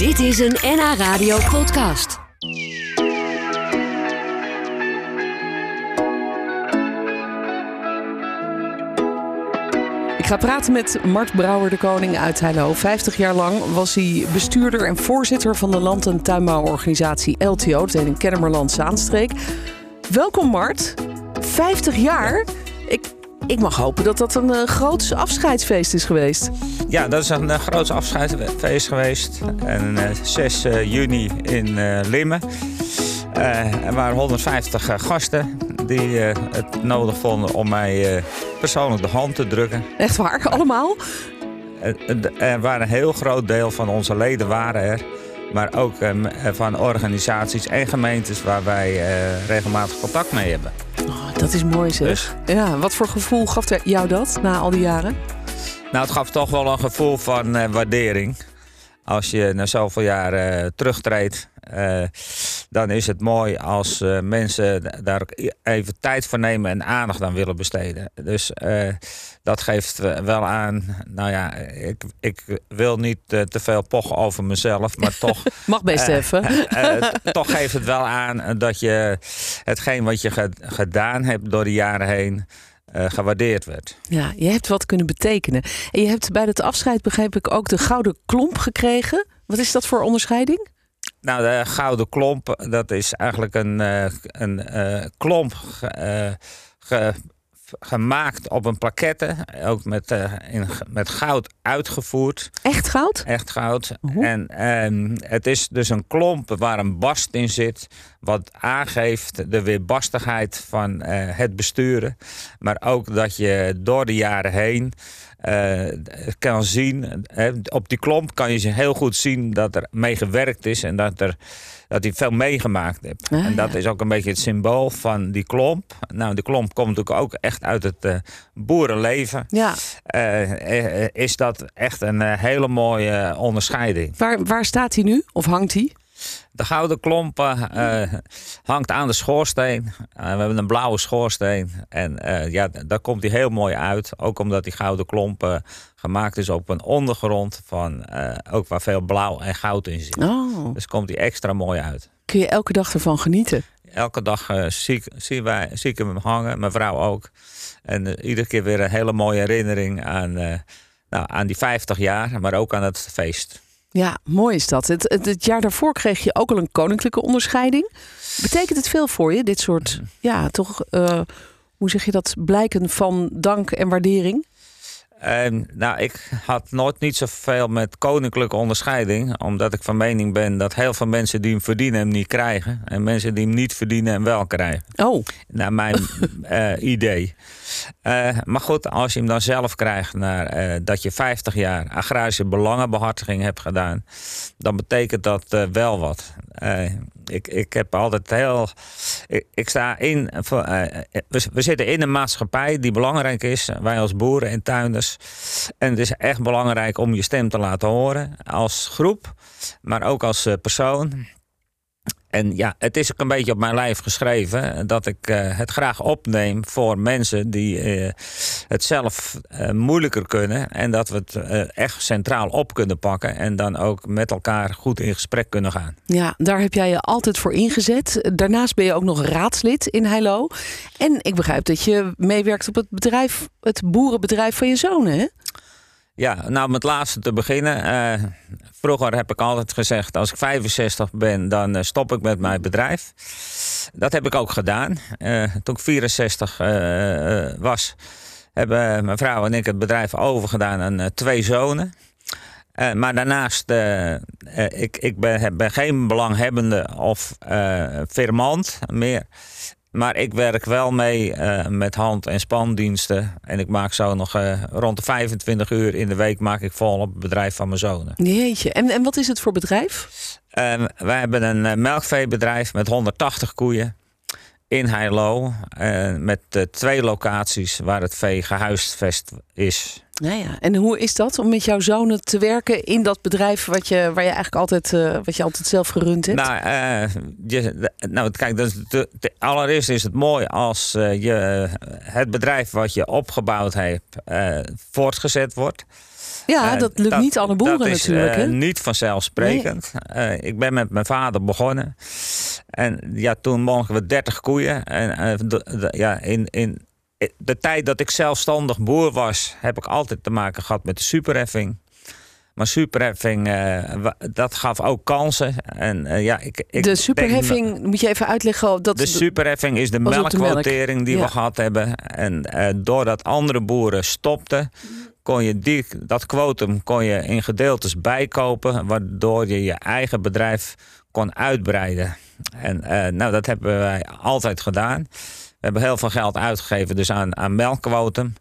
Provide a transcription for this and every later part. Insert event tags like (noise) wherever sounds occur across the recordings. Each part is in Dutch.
Dit is een NH Radio podcast. Ik ga praten met Mart Brouwer de Koning uit Heilo. 50 jaar lang was hij bestuurder en voorzitter van de land- en tuinbouworganisatie LTO. Dat heet in Kennemerland Zaanstreek. Welkom Mart. 50 jaar. Ik mag hopen dat dat een uh, groot afscheidsfeest is geweest. Ja, dat is een uh, groot afscheidsfeest geweest. En uh, 6 juni in Limmen. er waren 150 gasten die het nodig vonden om mij persoonlijk de hand te drukken. Echt waar? Allemaal? Er waren een heel groot deel van onze leden waren er. Maar ook van organisaties en gemeentes waar wij regelmatig contact mee hebben. Dat is mooi zeg. Dus? Ja, wat voor gevoel gaf jou dat na al die jaren? Nou, het gaf toch wel een gevoel van uh, waardering. Als je na zoveel jaar uh, terugtreedt, uh, dan is het mooi als mensen daar even tijd voor nemen en aandacht aan willen besteden. Dus dat geeft wel aan. Nou ja, ik, ik wil niet te veel pochen over mezelf, maar toch. (laughs) Mag best even. toch geeft het wel aan dat je hetgeen wat je gedaan hebt door de jaren heen. Uh, gewaardeerd werd. Ja, je hebt wat kunnen betekenen. En je hebt bij het afscheid, begreep ik, ook de Gouden Klomp gekregen. Wat is dat voor onderscheiding? Nou, de Gouden Klomp, dat is eigenlijk een, uh, een uh, klomp ge, gemaakt op een plaquette. Ook met, in, met goud uitgevoerd. Echt goud? Echt goud. En, en het is dus een klomp waar een barst in zit. Wat aangeeft de weerbarstigheid van het besturen. Maar ook dat je door de jaren heen uh, kan zien. op die klomp kan je heel goed zien dat er mee gewerkt is. En dat er dat hij veel meegemaakt heeft. Ah, en dat ja. is ook een beetje het symbool van die klomp. Nou, die klomp komt natuurlijk ook echt uit het uh, boerenleven. Ja. Uh, is dat echt een hele mooie onderscheiding. Waar, waar staat hij nu? Of hangt hij? De gouden klomp uh, hangt aan de schoorsteen. Uh, we hebben een blauwe schoorsteen. En uh, ja, daar komt hij heel mooi uit. Ook omdat die gouden klomp gemaakt is op een ondergrond van ook waar veel blauw en goud in zit. Oh. Dus komt hij extra mooi uit. Kun je elke dag ervan genieten? Elke dag zie, zie, wij, zie ik hem hangen, mijn vrouw ook. En iedere keer weer een hele mooie herinnering aan, nou, aan die 50 jaar, maar ook aan het feest. Ja, mooi is dat. Het, het, het, jaar daarvoor kreeg je ook al een koninklijke onderscheiding. Betekent het veel voor je, dit soort, ja, toch, uh, hoe zeg je dat, blijken van dank en waardering? Nou, ik had nooit niet zoveel met koninklijke onderscheiding. Omdat ik van mening ben dat heel veel mensen die hem verdienen hem niet krijgen. En mensen die hem niet verdienen hem wel krijgen. Oh. Naar mijn uh, (laughs) idee. Uh, maar goed, als je hem dan zelf krijgt naar uh, dat je 50 jaar agrarische belangenbehartiging hebt gedaan. Dan betekent dat wel wat. Ik, ik heb altijd heel. Ik, sta in. we, we zitten in een maatschappij die belangrijk is. Wij als boeren en tuinders. En het is echt belangrijk om je stem te laten horen. Als groep, maar ook als persoon. En ja, het is ook een beetje op mijn lijf geschreven dat ik uh, het graag opneem voor mensen die uh, het zelf uh, moeilijker kunnen. En dat we het echt centraal op kunnen pakken en dan ook met elkaar goed in gesprek kunnen gaan. Ja, daar heb jij je altijd voor ingezet. Daarnaast ben je ook nog raadslid in Heilo. En ik begrijp dat je meewerkt op het bedrijf, het boerenbedrijf van je zoon, hè? Ja, nou om het laatste te beginnen. Uh, vroeger heb ik altijd gezegd, als ik 65 ben, dan uh, stop ik met mijn bedrijf. Dat heb ik ook gedaan. Uh, toen ik 64 was, hebben mijn vrouw en ik het bedrijf overgedaan aan twee zonen. maar daarnaast, ik, ik ben, ben, geen belanghebbende of firmant meer. Maar ik werk wel mee uh, met hand- en spandiensten. En ik maak zo nog uh, rond de 25 uur in de week maak ik vol op het bedrijf van mijn zonen. Jeetje, en, en wat is het voor bedrijf? Uh, wij hebben een melkveebedrijf met 180 koeien in Heilo. met twee locaties waar het vee gehuisvest is. Ja, ja. En hoe is dat om met jouw zonen te werken in dat bedrijf wat je, waar je eigenlijk altijd, uh, wat je altijd zelf gerund hebt? Nou, uh, je, nou kijk, dat is de, de, allereerst is het mooi als uh, je het bedrijf wat je opgebouwd hebt voortgezet wordt. Ja, dat lukt niet alle boeren dat is, natuurlijk. Hè? niet vanzelfsprekend. ik ben met mijn vader begonnen. En ja, toen mochten we 30 koeien. En ja, in, in de tijd dat ik zelfstandig boer was, heb ik altijd te maken gehad met de superheffing. Maar superheffing, uh, dat gaf ook kansen. En, uh, ja, ik, ik de superheffing, denk, moet je even uitleggen? Dat de superheffing is de melkquotering melk. die ja. we gehad hebben. En uh, doordat andere boeren stopten, kon je die, dat quotum kon je in gedeeltes bijkopen. Waardoor je je eigen bedrijf kon uitbreiden. En nou, dat hebben wij altijd gedaan. We hebben heel veel geld uitgegeven dus aan, aan melkquotum.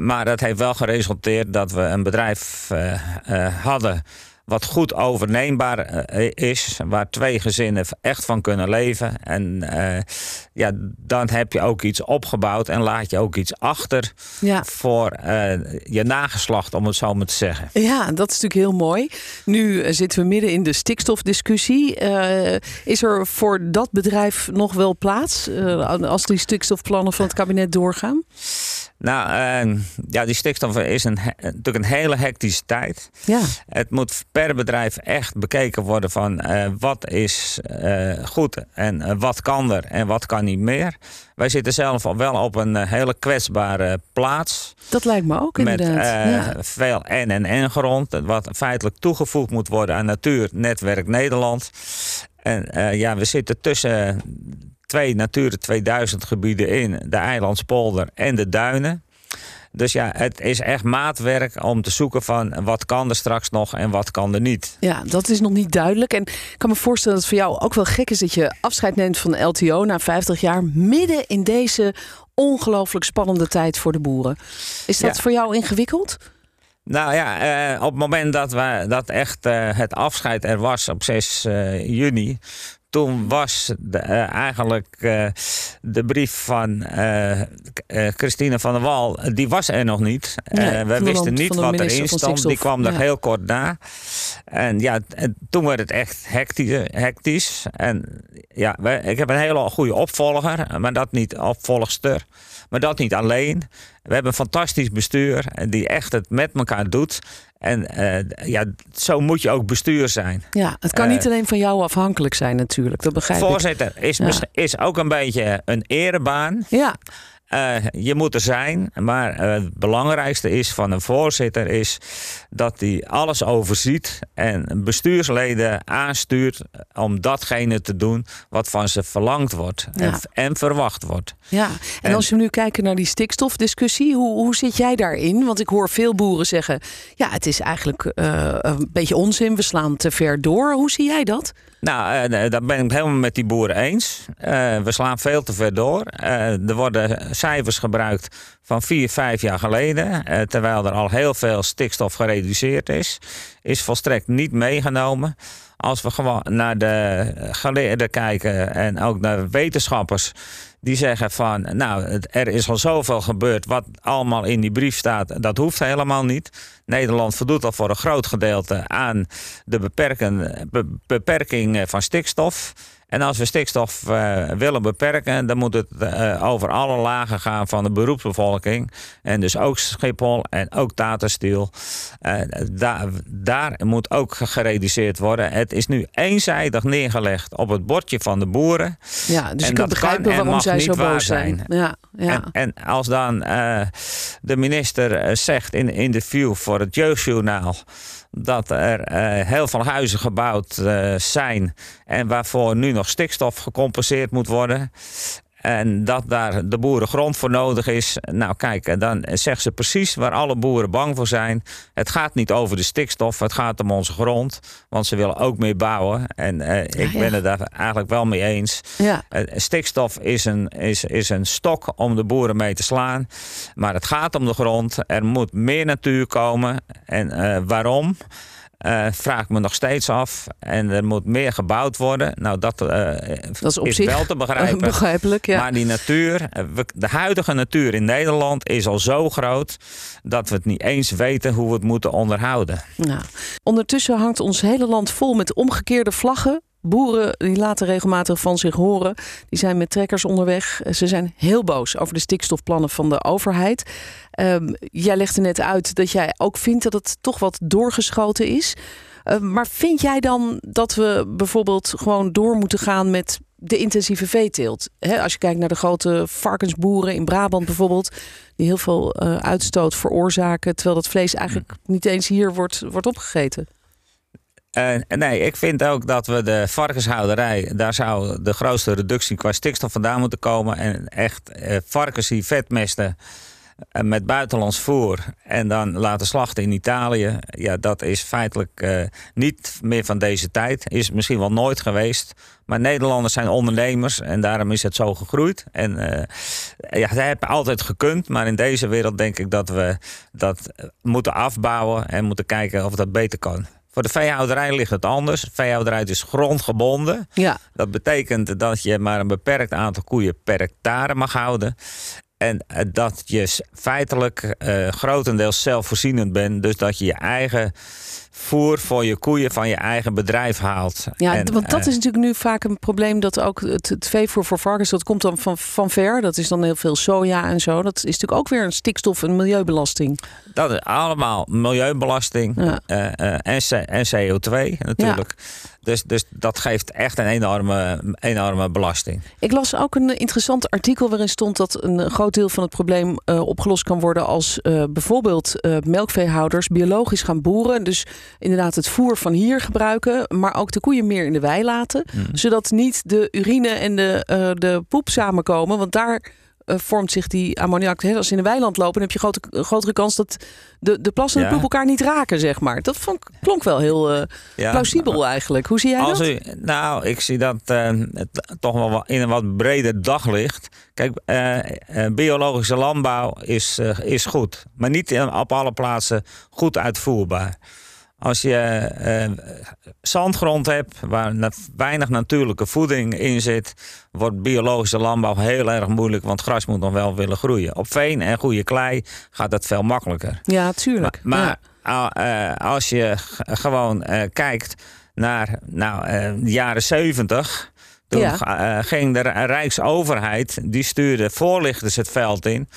Maar dat heeft wel geresulteerd dat we een bedrijf uh, uh, hadden wat goed overneembaar eh, is, waar twee gezinnen echt van kunnen leven. En uh, ja, dan heb je ook iets opgebouwd en laat je ook iets achter ja. voor uh, je nageslacht, om het zo maar te zeggen. Ja, dat is natuurlijk heel mooi. Nu zitten we midden in de stikstofdiscussie. is er voor dat bedrijf nog wel plaats als die stikstofplannen van het kabinet doorgaan? Nou, uh, ja, die stikstof is een, natuurlijk een hele hectische tijd. Ja. Het moet per bedrijf echt bekeken worden van uh, wat is uh, goed en wat kan er en wat kan niet meer. Wij zitten zelf al wel op een hele kwetsbare plaats. Dat lijkt me ook met, inderdaad. Met veel en en en grond, wat feitelijk toegevoegd moet worden aan Natuurnetwerk Nederland. En ja, we zitten tussen twee Natura 2000 gebieden in. De Eilandspolder en de Duinen. Dus ja, het is echt maatwerk om te zoeken van wat kan er straks nog en wat kan er niet. Ja, dat is nog niet duidelijk. En ik kan me voorstellen dat het voor jou ook wel gek is dat je afscheid neemt van de LTO na 50 jaar midden in deze ongelooflijk spannende tijd voor de boeren. Is dat voor jou ingewikkeld? Nou ja, eh, op het moment dat, we, dat echt uh, het afscheid er was op 6 uh, juni, toen was de, uh, eigenlijk uh, de brief van uh, Christine van der Wal, die was er nog niet. Nee, we wisten niet wat erin stond. Die kwam er heel kort na. En ja, en toen werd het echt hectisch. hectisch. En ja, ik heb een hele goede opvolger, maar dat niet opvolgster. Maar dat niet alleen. We hebben een fantastisch bestuur die echt het met elkaar doet. En uh, ja, zo moet je ook bestuur zijn. Ja, het kan niet uh, alleen van jou afhankelijk zijn natuurlijk. Dat begrijp voorzitter ik. Is, ja. is ook een beetje een erebaan. Ja. Uh, je moet er zijn, maar uh, het belangrijkste is van een voorzitter is dat hij alles overziet en bestuursleden aanstuurt om datgene te doen wat van ze verlangd wordt ja. en, en, verwacht wordt. Ja, en, en, als we nu kijken naar die stikstofdiscussie, hoe, hoe zit jij daarin? Want ik hoor veel boeren zeggen, ja, het is eigenlijk uh, een beetje onzin, we slaan te ver door. Hoe zie jij dat? Nou, uh, dat ben ik helemaal met die boeren eens. Uh, we slaan veel te ver door. Uh, er worden cijfers gebruikt van vier, vijf jaar geleden. terwijl er al heel veel stikstof gereduceerd is. Is volstrekt niet meegenomen. Als we gewoon naar de geleerden kijken en ook naar wetenschappers die zeggen van, nou, er is al zoveel gebeurd. Wat allemaal in die brief staat, dat hoeft helemaal niet. Nederland voldoet al voor een groot gedeelte aan de beperken, be, beperking van stikstof. En als we stikstof uh, willen beperken, dan moet het uh, over alle lagen gaan van de beroepsbevolking. En dus ook Schiphol en ook Tata Steel. Uh, daar, daar moet ook gereduceerd worden. Het is nu eenzijdig neergelegd op het bordje van de boeren. Ja, dus en je kan begrijpen waarom zij zo boos zijn. zijn. Ja, ja. En, en als dan de minister zegt in een interview voor het Jeugdjournaal dat er uh, heel veel huizen gebouwd uh, zijn en waarvoor nu nog stikstof gecompenseerd moet worden. En dat daar de boerengrond voor nodig is. Nou, kijk, dan zegt ze precies waar alle boeren bang voor zijn. Het gaat niet over de stikstof, het gaat om onze grond. Want ze willen ook meer bouwen. En uh, ik ja, ben het daar eigenlijk wel mee eens. Ja. Uh, stikstof is een, is, is een stok om de boeren mee te slaan. Maar het gaat om de grond. Er moet meer natuur komen. En uh, waarom? Uh, vraag ik me nog steeds af. En er moet meer gebouwd worden. Nou, dat, uh, dat is, op is zich wel te (laughs) begrijpen. begrijpelijk. Ja. Maar die natuur, de huidige natuur in Nederland is al zo groot dat we het niet eens weten hoe we het moeten onderhouden. Nou, ondertussen hangt ons hele land vol met omgekeerde vlaggen Boeren die laten regelmatig van zich horen. Die zijn met trekkers onderweg. Ze zijn heel boos over de stikstofplannen van de overheid. Um, jij legde net uit dat jij ook vindt dat het toch wat doorgeschoten is. Uh, maar vind jij dan dat we bijvoorbeeld gewoon door moeten gaan met de intensieve veeteelt. als je kijkt naar de grote varkensboeren in Brabant bijvoorbeeld, die heel veel uh, uitstoot veroorzaken, terwijl dat vlees eigenlijk niet eens hier wordt, wordt opgegeten. Uh, nee, ik vind ook dat we de varkenshouderij, daar zou de grootste reductie qua stikstof vandaan moeten komen. En echt uh, varkens die vetmesten uh, met buitenlands voer en dan laten slachten in Italië. Ja, dat is feitelijk niet meer van deze tijd. Is misschien wel nooit geweest. Maar Nederlanders zijn ondernemers en daarom is het zo gegroeid. En ja, dat hebben altijd gekund. Maar in deze wereld denk ik dat we dat moeten afbouwen en moeten kijken of dat beter kan. Voor de veehouderij ligt het anders. Veehouderij is grondgebonden. Ja. Dat betekent dat je maar een beperkt aantal koeien per hectare mag houden. En eh, dat je feitelijk uh, grotendeels zelfvoorzienend bent. Dus dat je je eigen voer voor je koeien van je eigen bedrijf haalt. Ja, en, want dat uh, is natuurlijk nu vaak een probleem dat ook het, het, veevoer voor varkens, dat komt dan van, van ver. Dat is dan heel veel soja en zo. Dat is natuurlijk ook weer een stikstof- en milieubelasting. Dat is allemaal milieubelasting ja. uh, en, en, CO2 natuurlijk. Ja. Dus, dus dat geeft echt een enorme, enorme belasting. Ik las ook een interessant artikel waarin stond dat een groot deel van het probleem opgelost kan worden als bijvoorbeeld melkveehouders biologisch gaan boeren. Dus inderdaad het voer van hier gebruiken, maar ook de koeien meer in de wei laten. Mm. Zodat niet de urine en de, de poep samenkomen. Want daar uh, vormt zich die ammoniak. Als ze in een weiland lopen, dan heb je grote, grotere kans dat de, de plas en de poep elkaar niet raken, zeg maar. Dat vond, klonk wel heel uh, ja. plausibel eigenlijk. Hoe zie jij Als dat? U, nou, ik zie dat uh, toch wel in een wat breder daglicht. Kijk, biologische landbouw is, is goed, maar niet op alle plaatsen goed uitvoerbaar. Als je uh, zandgrond hebt waar na weinig natuurlijke voeding in zit, wordt biologische landbouw heel erg moeilijk, want gras moet nog wel willen groeien. Op veen en goede klei gaat dat veel makkelijker. Ja, tuurlijk. Maar, maar ja. uh, als je gewoon uh, kijkt naar nou, de jaren 70. Toen ja. ging de Rijksoverheid, die stuurde voorlichters het veld in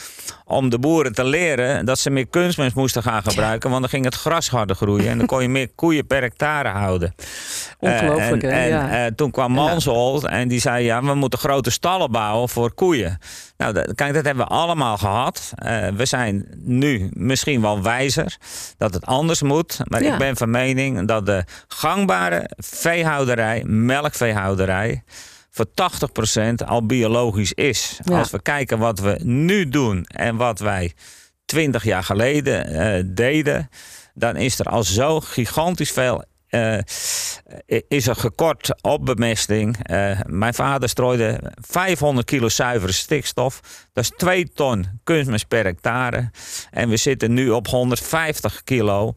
om de boeren te leren dat ze meer kunstmest moesten gaan gebruiken. Want dan ging het gras harder groeien en dan kon je meer koeien per hectare houden. (laughs) Ongelooflijk, uh, en, hè? En ja. uh, toen kwam Mansholt en die zei: Ja, we moeten grote stallen bouwen voor koeien. Nou, dat, kijk, dat hebben we allemaal gehad. Uh, we zijn nu misschien wel wijzer dat het anders moet. Maar ja. ik ben van mening dat de gangbare veehouderij, melkveehouderij voor 80% al biologisch is. Ja. Als we kijken wat we nu doen en wat wij 20 jaar geleden uh, deden, dan is er al zo gigantisch veel. Uh, is er gekort op bemesting. Uh, mijn vader strooide 500 kilo zuivere stikstof. Dat is 2 ton kunstmest per hectare. En we zitten nu op 150 kilo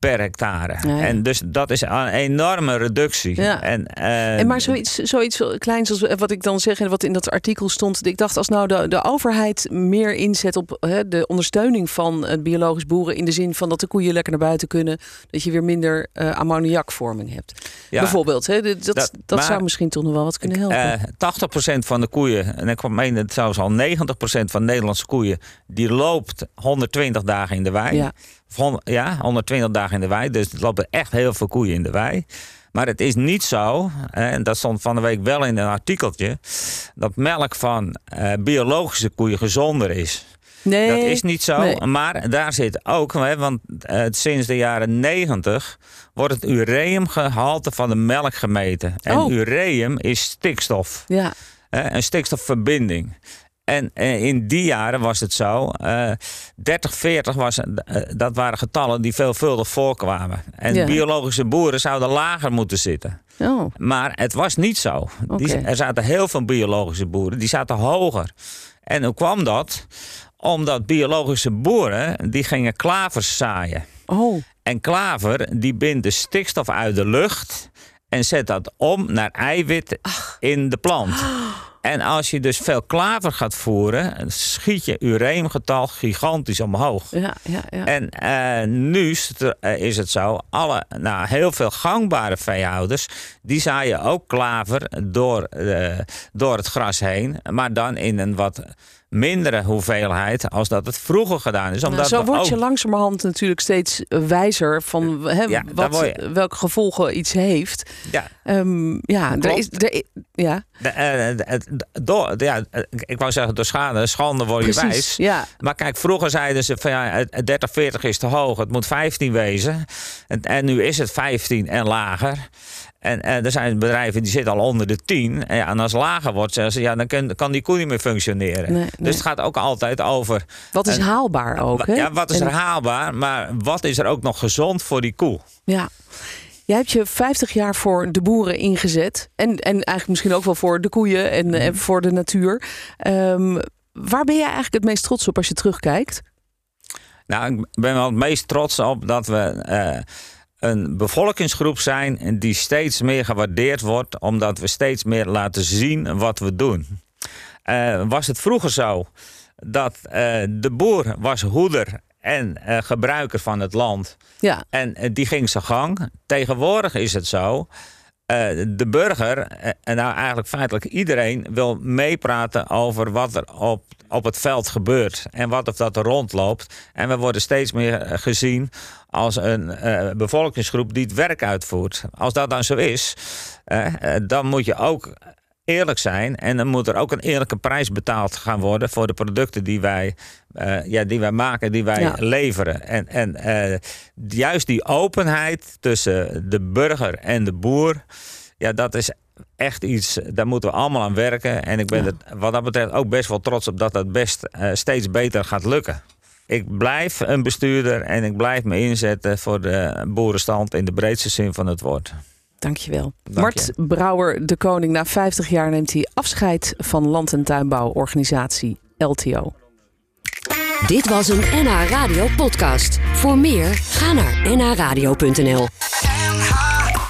per hectare. Ja, ja. En dus dat is een enorme reductie. Ja. En, uh, en maar zoiets, zoiets kleins als wat ik dan zeg en wat in dat artikel stond. Ik dacht als nou de, de overheid meer inzet op hè, de ondersteuning van het biologisch boeren. In de zin van dat de koeien lekker naar buiten kunnen. Dat je weer minder uh, ammoniakvorming hebt. Bijvoorbeeld. Hè, dat dat, dat maar, zou misschien toch nog wel wat kunnen helpen. Uh, 80% van de koeien, en ik meen het zelfs al 90% van de Nederlandse koeien. Die loopt 120 dagen in de wei. Ja. Ja, 120 dagen in de wei. Dus er lopen echt heel veel koeien in de wei. Maar het is niet zo, en dat stond van de week wel in een artikeltje, dat melk van uh, biologische koeien gezonder is. Nee, dat is niet zo, nee. maar daar zit ook, hè, want uh, sinds de jaren 90 wordt het ureumgehalte van de melk gemeten. En oh. ureum is stikstof, ja. uh, een stikstofverbinding. En uh, in die jaren was het zo. Uh, 30, 40 was, uh, dat waren getallen die veelvuldig voorkwamen. En Ja. biologische boeren zouden lager moeten zitten. Oh, Maar het was niet zo. Die, er zaten heel veel biologische boeren, die zaten hoger. En hoe kwam dat? Omdat biologische boeren, die gingen klavers zaaien. oh. En klaver, die bindt de stikstof uit de lucht en zet dat om naar eiwit in de plant. En als je dus veel klaver gaat voeren, schiet je ureemgetal gigantisch omhoog. Ja, ja, ja. En eh, nu is het, eh, is het zo, alle, nou, heel veel gangbare veehouders, die zaaien ook klaver door, eh, door het gras heen. Maar dan in een wat mindere hoeveelheid als dat het vroeger gedaan is. Nou, Omdat zo word ook- je langzamerhand natuurlijk steeds wijzer van Ja, wat, je- welke gevolgen iets heeft. Ja, Ehm, ja, er is, er, ja, de, eh, door, ja, ik wou zeggen door schade, schande word je precies. wijs. Ja, Maar kijk, vroeger zeiden ze van ja, het- het 30, 40 is te hoog, het moet 15 wezen. En, en nu is het 15 en lager. En, eh, er zijn bedrijven die zitten al onder de 10. En, ja, en als het lager wordt, zeggen ze ja, dan kan, kan die koe niet meer functioneren. Nee, nee. Dus het gaat ook altijd over wat is En- haalbaar ook. Hè? ja, wat is En- er haalbaar, maar wat is er ook nog gezond voor die koe? Ja. Jij hebt je 50 jaar voor de boeren ingezet. En, en eigenlijk misschien ook wel voor de koeien en, Mhm. en voor de natuur. Ehm, waar ben jij eigenlijk het meest trots op als je terugkijkt? Nou, ik ben wel het meest trots op dat we eh, een bevolkingsgroep zijn die steeds meer gewaardeerd wordt, omdat we steeds meer laten zien wat we doen. Eh, was het vroeger zo dat eh, de boer was hoeder en eh, gebruiker van het land Ja, en die ging zijn gang. Tegenwoordig is het zo. Eh, de burger, eh, en nou eigenlijk feitelijk iedereen, wil meepraten over wat er op, op het veld gebeurt. En wat of dat er rondloopt. En we worden steeds meer eh, gezien als een bevolkingsgroep die het werk uitvoert. Als dat dan zo is, dan moet je ook eerlijk zijn. En dan moet er ook een eerlijke prijs betaald gaan worden voor de producten die wij, eh, ja, die wij maken, die wij Ja. leveren. En, en eh, juist die openheid tussen de burger en de boer, ja, dat is echt iets, daar moeten we allemaal aan werken. En ik ben Ja. er wat dat betreft ook best wel trots op dat dat best eh, steeds beter gaat lukken. Ik blijf een bestuurder en ik blijf me inzetten voor de boerenstand in de breedste zin van het woord. Dankjewel. Dank Mart Brouwer, de koning. Na 50 jaar neemt hij afscheid van land- en tuinbouworganisatie LTO. Dit was een NH Radio podcast. Voor meer, ga naar nhradio.nl.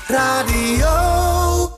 Radio.